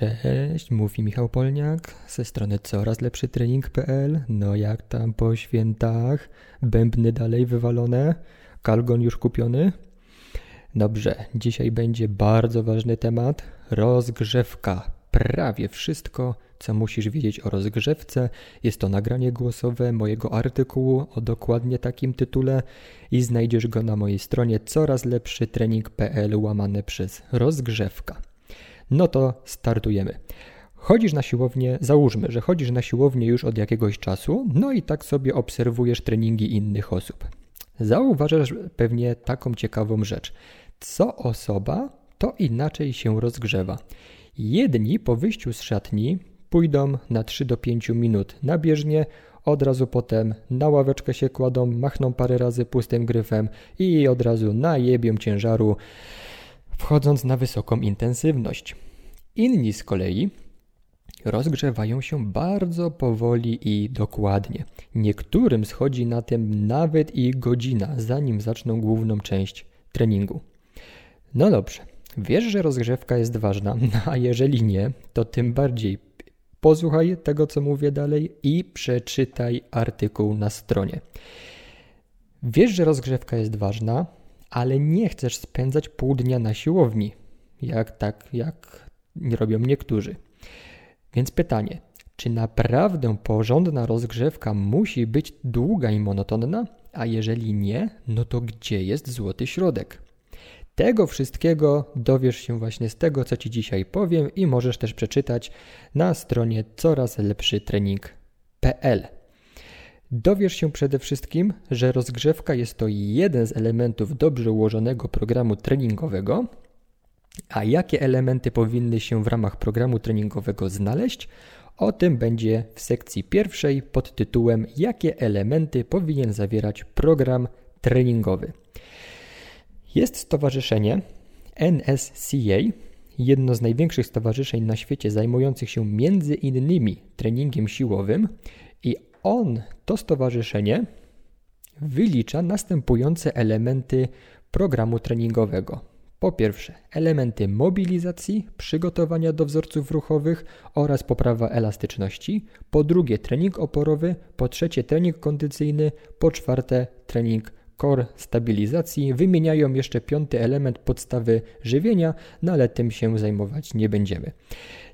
Cześć, mówi Michał Polniak ze strony coraz lepszy trening.pl. No jak tam po świętach? Bębny dalej wywalone? Kalgon już kupiony? Dobrze, dzisiaj będzie bardzo ważny temat rozgrzewka. Prawie wszystko, co musisz wiedzieć o rozgrzewce. Jest to nagranie głosowe mojego artykułu o dokładnie takim tytule i znajdziesz go na mojej stronie coraz lepszy trening.pl łamane przez rozgrzewka. No to startujemy. Chodzisz na siłownię, załóżmy, że chodzisz na siłownię już od jakiegoś czasu, no i tak sobie obserwujesz treningi innych osób. Zauważasz pewnie taką ciekawą rzecz. Co osoba, to inaczej się rozgrzewa. Jedni po wyjściu z szatni pójdą na 3 do 5 minut na bieżnię, od razu potem na ławeczkę się kładą, machną parę razy pustym gryfem i od razu najebią ciężaru wchodząc na wysoką intensywność. Inni z kolei rozgrzewają się bardzo powoli i dokładnie. Niektórym schodzi na tym nawet i godzina, zanim zaczną główną część treningu. No dobrze, wiesz, że rozgrzewka jest ważna, a jeżeli nie, to tym bardziej posłuchaj tego, co mówię dalej i przeczytaj artykuł na stronie. Wiesz, że rozgrzewka jest ważna, ale nie chcesz spędzać pół dnia na siłowni, jak tak, jak robią niektórzy. Więc pytanie, czy naprawdę porządna rozgrzewka musi być długa i monotonna? A jeżeli nie, no to gdzie jest złoty środek? Tego wszystkiego dowiesz się właśnie z tego, co Ci dzisiaj powiem i możesz też przeczytać na stronie coraz lepszy trening.pl. Dowiesz się przede wszystkim, że rozgrzewka jest to jeden z elementów dobrze ułożonego programu treningowego, a jakie elementy powinny się w ramach programu treningowego znaleźć, o tym będzie w sekcji pierwszej pod tytułem Jakie elementy powinien zawierać program treningowy. Jest stowarzyszenie NSCA, jedno z największych stowarzyszeń na świecie zajmujących się między innymi treningiem siłowym i on, to stowarzyszenie, wylicza następujące elementy programu treningowego. Po pierwsze, elementy mobilizacji, przygotowania do wzorców ruchowych oraz poprawa elastyczności. Po drugie, trening oporowy. Po trzecie, trening kondycyjny. Po czwarte, trening core stabilizacji. Wymieniają jeszcze piąty element podstawy żywienia, no ale tym się zajmować nie będziemy.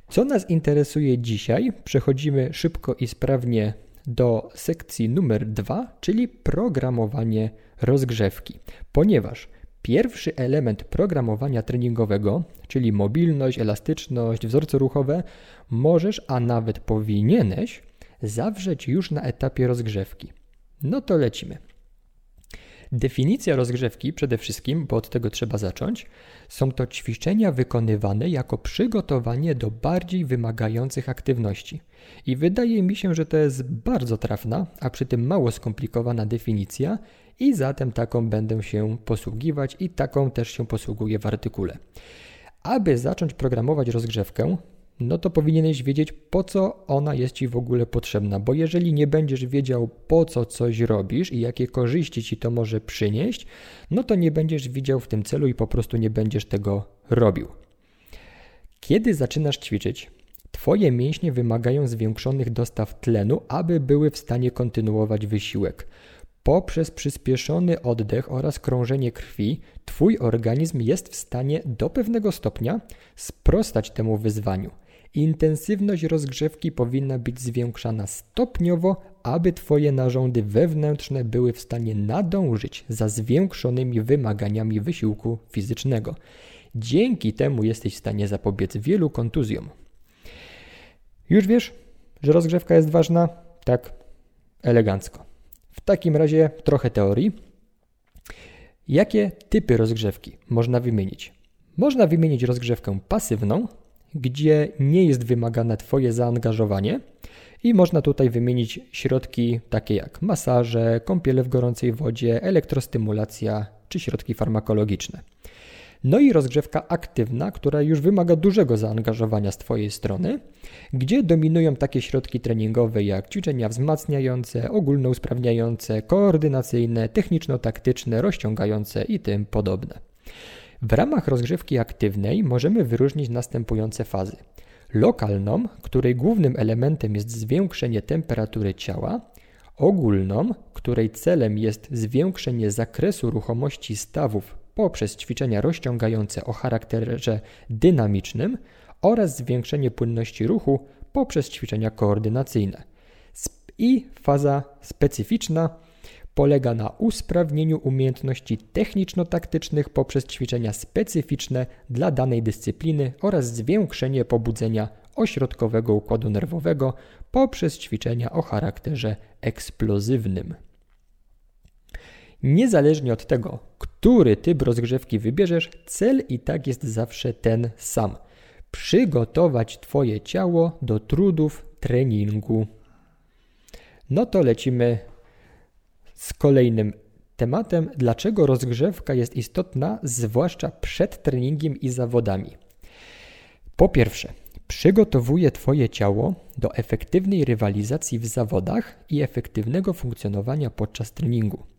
Co nas interesuje dzisiaj? Przechodzimy szybko i sprawnie do sekcji numer 2, czyli programowanie rozgrzewki, ponieważ pierwszy element programowania treningowego, czyli mobilność, elastyczność, wzorce ruchowe, możesz, a nawet powinieneś zawrzeć już na etapie rozgrzewki. No to lecimy. Definicja rozgrzewki przede wszystkim, bo od tego trzeba zacząć, są to ćwiczenia wykonywane jako przygotowanie do bardziej wymagających aktywności. I wydaje mi się, że to jest bardzo trafna, a przy tym mało skomplikowana definicja i zatem taką będę się posługiwać i taką też się posługuję w artykule. Aby zacząć programować rozgrzewkę, no to powinieneś wiedzieć, po co ona jest Ci w ogóle potrzebna, bo jeżeli nie będziesz wiedział, po co coś robisz i jakie korzyści Ci to może przynieść, no to nie będziesz widział w tym celu i po prostu nie będziesz tego robił. Kiedy zaczynasz ćwiczyć, Twoje mięśnie wymagają zwiększonych dostaw tlenu, aby były w stanie kontynuować wysiłek. Poprzez przyspieszony oddech oraz krążenie krwi, Twój organizm jest w stanie do pewnego stopnia sprostać temu wyzwaniu. Intensywność rozgrzewki powinna być zwiększana stopniowo, aby Twoje narządy wewnętrzne były w stanie nadążyć za zwiększonymi wymaganiami wysiłku fizycznego. Dzięki temu jesteś w stanie zapobiec wielu kontuzjom. Już wiesz, że rozgrzewka jest ważna? Tak, elegancko. W takim razie trochę teorii. Jakie typy rozgrzewki można wymienić? Można wymienić rozgrzewkę pasywną, gdzie nie jest wymagane Twoje zaangażowanie i można tutaj wymienić środki takie jak masaże, kąpiele w gorącej wodzie, elektrostymulacja czy środki farmakologiczne. No i rozgrzewka aktywna, która już wymaga dużego zaangażowania z Twojej strony, gdzie dominują takie środki treningowe jak ćwiczenia wzmacniające, ogólnousprawniające, koordynacyjne, techniczno-taktyczne, rozciągające i tym podobne. W ramach rozgrzewki aktywnej możemy wyróżnić następujące fazy. lokalną, której głównym elementem jest zwiększenie temperatury ciała, ogólną, której celem jest zwiększenie zakresu ruchomości stawów poprzez ćwiczenia rozciągające o charakterze dynamicznym oraz zwiększenie płynności ruchu poprzez ćwiczenia koordynacyjne. I faza specyficzna polega na usprawnieniu umiejętności techniczno-taktycznych poprzez ćwiczenia specyficzne dla danej dyscypliny oraz zwiększenie pobudzenia ośrodkowego układu nerwowego poprzez ćwiczenia o charakterze eksplozywnym. Niezależnie od tego, który typ rozgrzewki wybierzesz, cel i tak jest zawsze ten sam. Przygotować Twoje ciało do trudów treningu. No to lecimy z kolejnym tematem, dlaczego rozgrzewka jest istotna, zwłaszcza przed treningiem i zawodami. Po pierwsze, przygotowuje Twoje ciało do efektywnej rywalizacji w zawodach i efektywnego funkcjonowania podczas treningu.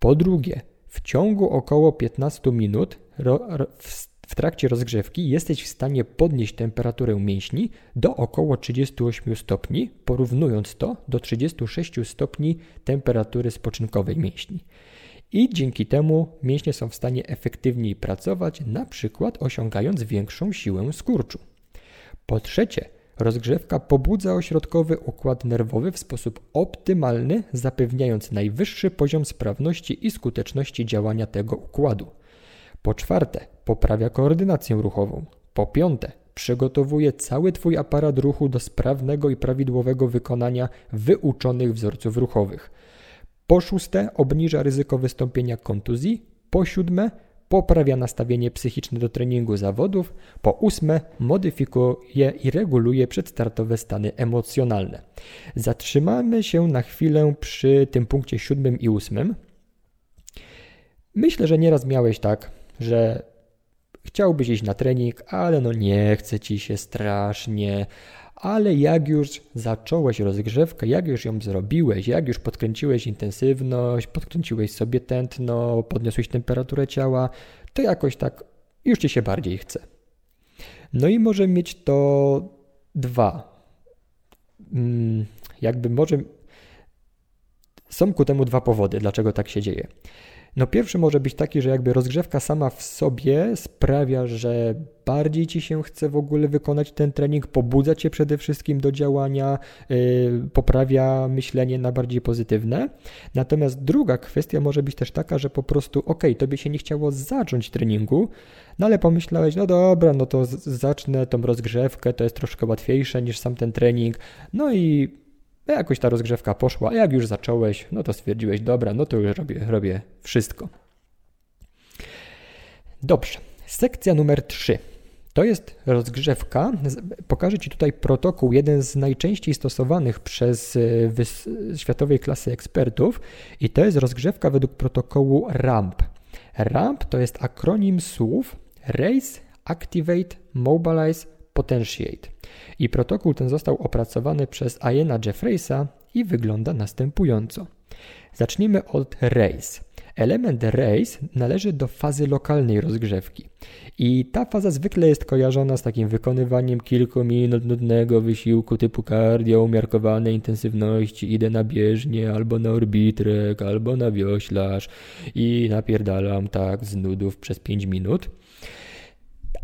Po drugie, w ciągu około 15 minut w trakcie rozgrzewki jesteś w stanie podnieść temperaturę mięśni do około 38 stopni, porównując to do 36 stopni temperatury spoczynkowej mięśni. I dzięki temu mięśnie są w stanie efektywniej pracować, na przykład osiągając większą siłę skurczu. Po trzecie, rozgrzewka pobudza ośrodkowy układ nerwowy w sposób optymalny, zapewniając najwyższy poziom sprawności i skuteczności działania tego układu. Po czwarte, poprawia koordynację ruchową. Po piąte, przygotowuje cały Twój aparat ruchu do sprawnego i prawidłowego wykonania wyuczonych wzorców ruchowych. Po szóste, obniża ryzyko wystąpienia kontuzji. Po siódme, poprawia nastawienie psychiczne do treningu zawodów. Po ósme, modyfikuje i reguluje przedstartowe stany emocjonalne. Zatrzymamy się na chwilę przy tym punkcie siódmym i ósmym. Myślę, że nieraz miałeś tak, że chciałbyś iść na trening, ale no nie chce ci się strasznie, ale jak już zacząłeś rozgrzewkę, jak już ją zrobiłeś, jak już podkręciłeś intensywność, podkręciłeś sobie tętno, podniosłeś temperaturę ciała, to jakoś tak już ci się bardziej chce. No i może mieć to dwa. Mm, jakby może. Są ku temu dwa powody, dlaczego tak się dzieje. No pierwszy może być taki, że jakby rozgrzewka sama w sobie sprawia, że bardziej ci się chce w ogóle wykonać ten trening, pobudza cię przede wszystkim do działania, yy, poprawia myślenie na bardziej pozytywne. Natomiast druga kwestia może być też taka, że po prostu ok, tobie się nie chciało zacząć treningu, no ale pomyślałeś, no dobra, no to zacznę tą rozgrzewkę, to jest troszkę łatwiejsze niż sam ten trening. No i jakoś ta rozgrzewka poszła, a jak już zacząłeś, no to stwierdziłeś, dobra, no to już robię, robię wszystko. Dobrze, sekcja numer 3. To jest rozgrzewka. Pokażę Ci tutaj protokół, jeden z najczęściej stosowanych przez e, światowej klasy ekspertów, i to jest rozgrzewka według protokołu RAMP. RAMP to jest akronim słów Raise, Activate, Mobilize, Potentiate. I protokół ten został opracowany przez Iena Jeffreysa i wygląda następująco. Zacznijmy od race. Element race należy do fazy lokalnej rozgrzewki. I ta faza zwykle jest kojarzona z takim wykonywaniem kilku minut nudnego wysiłku typu cardio, umiarkowanej intensywności, idę na bieżnię, albo na orbitrek, albo na wioślarz i napierdalam tak z nudów przez 5 minut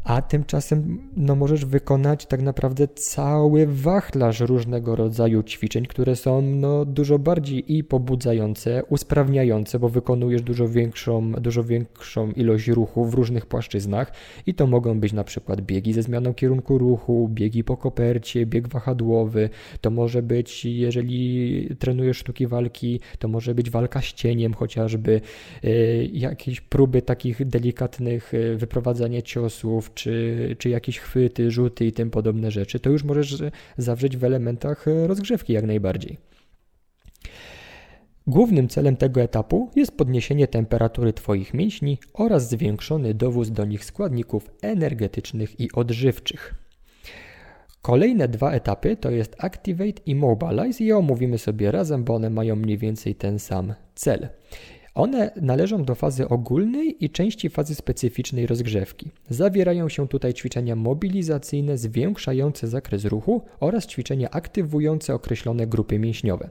a tymczasem no, możesz wykonać tak naprawdę cały wachlarz różnego rodzaju ćwiczeń, które są no, dużo bardziej i pobudzające, usprawniające, bo wykonujesz dużo większą, dużo większą ilość ruchu w różnych płaszczyznach. I to mogą być na przykład biegi ze zmianą kierunku ruchu, biegi po kopercie, bieg wahadłowy, to może być, jeżeli trenujesz sztuki walki, to może być walka z cieniem chociażby, yy, jakieś próby takich delikatnych yy, wyprowadzania ciosów, czy, czy jakieś chwyty, rzuty i tym podobne rzeczy, to już możesz zawrzeć w elementach e, rozgrzewki jak najbardziej. Głównym celem tego etapu jest podniesienie temperatury Twoich mięśni oraz zwiększony dowóz do nich składników energetycznych i odżywczych. Kolejne dwa etapy to jest Activate i Mobilize i omówimy sobie razem, bo one mają mniej więcej ten sam cel. One należą do fazy ogólnej i części fazy specyficznej rozgrzewki. Zawierają się tutaj ćwiczenia mobilizacyjne zwiększające zakres ruchu oraz ćwiczenia aktywujące określone grupy mięśniowe.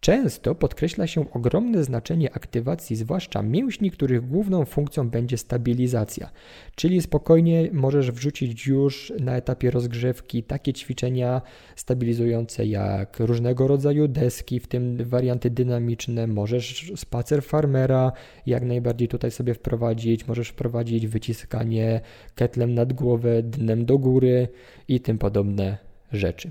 Często podkreśla się ogromne znaczenie aktywacji, zwłaszcza mięśni, których główną funkcją będzie stabilizacja. Czyli spokojnie możesz wrzucić już na etapie rozgrzewki takie ćwiczenia stabilizujące jak różnego rodzaju deski, w tym warianty dynamiczne. Możesz spacer farmera jak najbardziej tutaj sobie wprowadzić. Możesz wprowadzić wyciskanie ketlem nad głowę, dnem do góry i tym podobne rzeczy.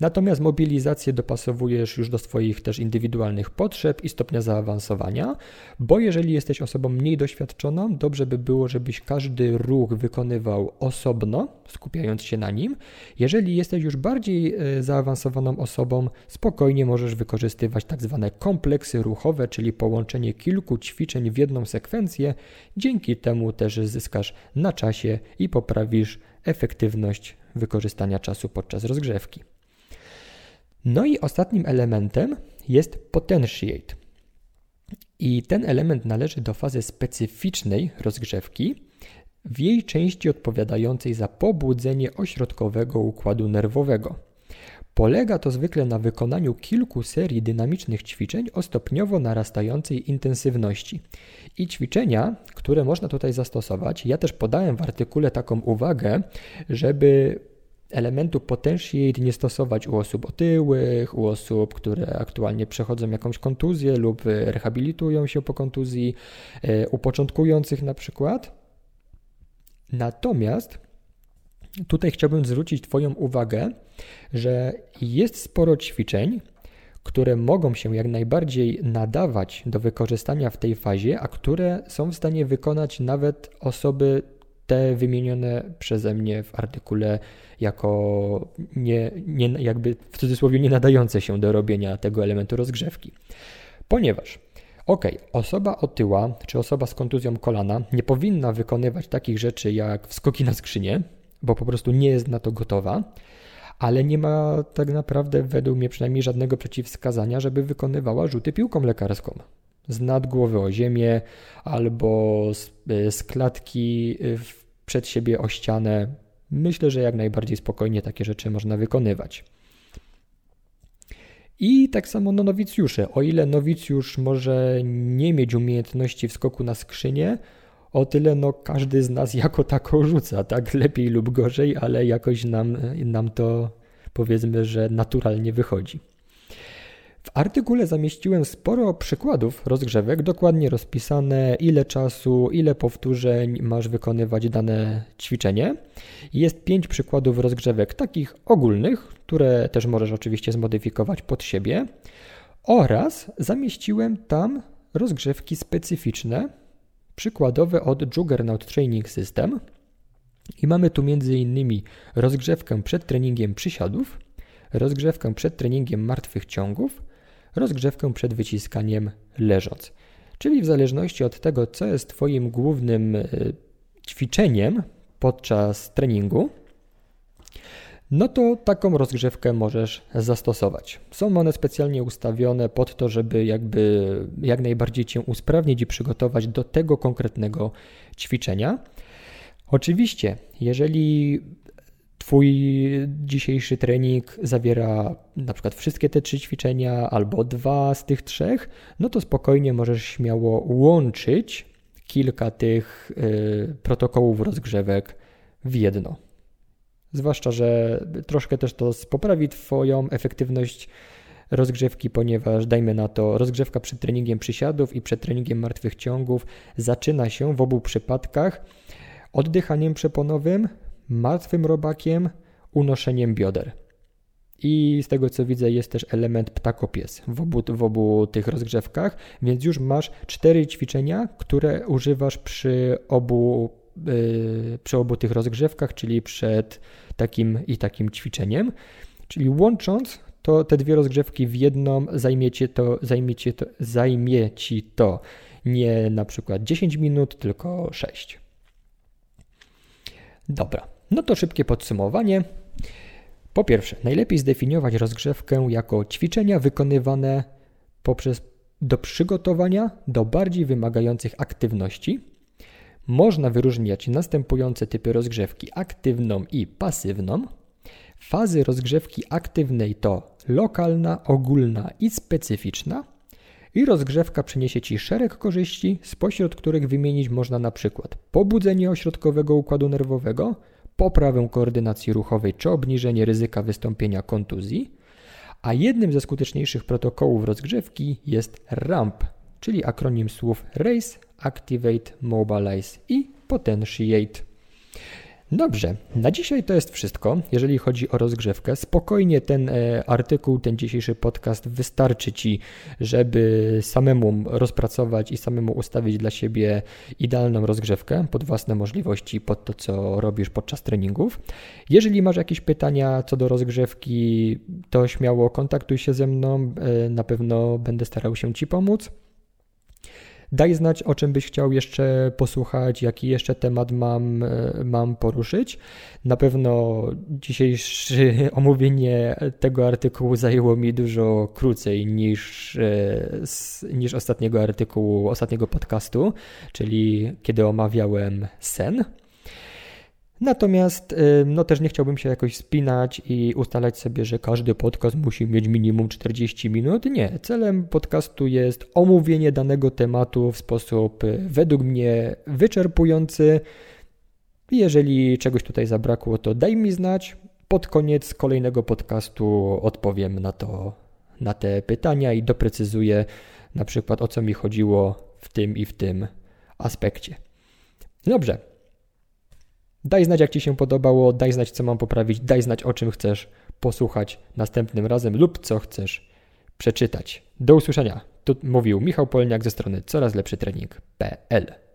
Natomiast mobilizację dopasowujesz już do swoich też indywidualnych potrzeb i stopnia zaawansowania, bo jeżeli jesteś osobą mniej doświadczoną, dobrze by było, żebyś każdy ruch wykonywał osobno, skupiając się na nim. Jeżeli jesteś już bardziej e, zaawansowaną osobą, spokojnie możesz wykorzystywać tak zwane kompleksy ruchowe, czyli połączenie kilku ćwiczeń w jedną sekwencję. Dzięki temu też zyskasz na czasie i poprawisz efektywność wykorzystania czasu podczas rozgrzewki. No i ostatnim elementem jest potentiate. I ten element należy do fazy specyficznej rozgrzewki, w jej części odpowiadającej za pobudzenie ośrodkowego układu nerwowego. Polega to zwykle na wykonaniu kilku serii dynamicznych ćwiczeń o stopniowo narastającej intensywności. I ćwiczenia, które można tutaj zastosować, ja też podałem w artykule taką uwagę, żeby elementu potentiate nie stosować u osób otyłych, u osób, które aktualnie przechodzą jakąś kontuzję lub rehabilitują się po kontuzji, e, u początkujących na przykład. Natomiast tutaj chciałbym zwrócić Twoją uwagę, że jest sporo ćwiczeń, które mogą się jak najbardziej nadawać do wykorzystania w tej fazie, a które są w stanie wykonać nawet osoby te wymienione przeze mnie w artykule jako nie, nie, jakby w cudzysłowie nie nadające się do robienia tego elementu rozgrzewki. Ponieważ Ok, osoba otyła czy osoba z kontuzją kolana nie powinna wykonywać takich rzeczy jak wskoki na skrzynię, bo po prostu nie jest na to gotowa, ale nie ma tak naprawdę według mnie przynajmniej żadnego przeciwwskazania, żeby wykonywała rzuty piłką lekarską z nad głowy o ziemię albo z, y, z klatki y, przed siebie o ścianę. Myślę, że jak najbardziej spokojnie takie rzeczy można wykonywać. I tak samo no, nowicjusze. O ile nowicjusz może nie mieć umiejętności wskoku na skrzynię, o tyle no, każdy z nas jako tako rzuca, tak lepiej lub gorzej, ale jakoś nam, nam to powiedzmy, że naturalnie wychodzi. W artykule zamieściłem sporo przykładów rozgrzewek, dokładnie rozpisane, ile czasu, ile powtórzeń masz wykonywać dane ćwiczenie. Jest pięć przykładów rozgrzewek takich ogólnych, które też możesz oczywiście zmodyfikować pod siebie. Oraz zamieściłem tam rozgrzewki specyficzne, przykładowe od Juggernaut Training System. I mamy tu m.in. rozgrzewkę przed treningiem przysiadów, rozgrzewkę przed treningiem martwych ciągów, rozgrzewkę przed wyciskaniem leżąc. Czyli w zależności od tego, co jest Twoim głównym e, ćwiczeniem podczas treningu, no to taką rozgrzewkę możesz zastosować. Są one specjalnie ustawione pod to, żeby jakby jak najbardziej Cię usprawnić i przygotować do tego konkretnego ćwiczenia. Oczywiście, jeżeli Twój dzisiejszy trening zawiera na przykład wszystkie te trzy ćwiczenia albo dwa z tych trzech, no to spokojnie możesz śmiało łączyć kilka tych y, protokołów rozgrzewek w jedno. Zwłaszcza, że troszkę też to poprawi Twoją efektywność rozgrzewki, ponieważ dajmy na to, rozgrzewka przed treningiem przysiadów i przed treningiem martwych ciągów zaczyna się w obu przypadkach oddychaniem przeponowym, martwym robakiem, unoszeniem bioder. I z tego co widzę, jest też element ptakopies w obu, w obu tych rozgrzewkach, więc już masz cztery ćwiczenia, które używasz przy obu, yy, przy obu tych rozgrzewkach, czyli przed takim i takim ćwiczeniem. Czyli łącząc to te dwie rozgrzewki w jedną, zajmiecie to, zajmiecie to, zajmie ci to nie na przykład 10 minut, tylko 6. Dobra. No to szybkie podsumowanie. Po pierwsze, najlepiej zdefiniować rozgrzewkę jako ćwiczenia wykonywane poprzez do przygotowania do bardziej wymagających aktywności. Można wyróżniać następujące typy rozgrzewki: aktywną i pasywną. Fazy rozgrzewki aktywnej to lokalna, ogólna i specyficzna. I rozgrzewka przyniesie Ci szereg korzyści, spośród których wymienić można na przykład pobudzenie ośrodkowego układu nerwowego, poprawę koordynacji ruchowej czy obniżenie ryzyka wystąpienia kontuzji. A jednym ze skuteczniejszych protokołów rozgrzewki jest RAMP, czyli akronim słów Race, Activate, Mobilize i Potentiate. Dobrze, na dzisiaj to jest wszystko, jeżeli chodzi o rozgrzewkę. Spokojnie ten e, artykuł, ten dzisiejszy podcast wystarczy Ci, żeby samemu rozpracować i samemu ustawić dla siebie idealną rozgrzewkę pod własne możliwości, pod to, co robisz podczas treningów. Jeżeli masz jakieś pytania co do rozgrzewki, to śmiało kontaktuj się ze mną, e, na pewno będę starał się Ci pomóc. Daj znać, o czym byś chciał jeszcze posłuchać, jaki jeszcze temat mam, e, mam poruszyć. Na pewno dzisiejsze omówienie tego artykułu zajęło mi dużo krócej niż, e, niż ostatniego artykułu, ostatniego podcastu, czyli kiedy omawiałem sen. Natomiast no też nie chciałbym się jakoś spinać i ustalać sobie, że każdy podcast musi mieć minimum 40 minut. Nie, celem podcastu jest omówienie danego tematu w sposób y, według mnie wyczerpujący. Jeżeli czegoś tutaj zabrakło, to daj mi znać. Pod koniec kolejnego podcastu odpowiem na to, na te pytania i doprecyzuję na przykład o co mi chodziło w tym i w tym aspekcie. Dobrze, Daj znać, jak Ci się podobało, daj znać, co mam poprawić, daj znać, o czym chcesz posłuchać następnym razem lub co chcesz przeczytać. Do usłyszenia. Tu mówił Michał Polniak ze strony coraz lepszy trening.pl.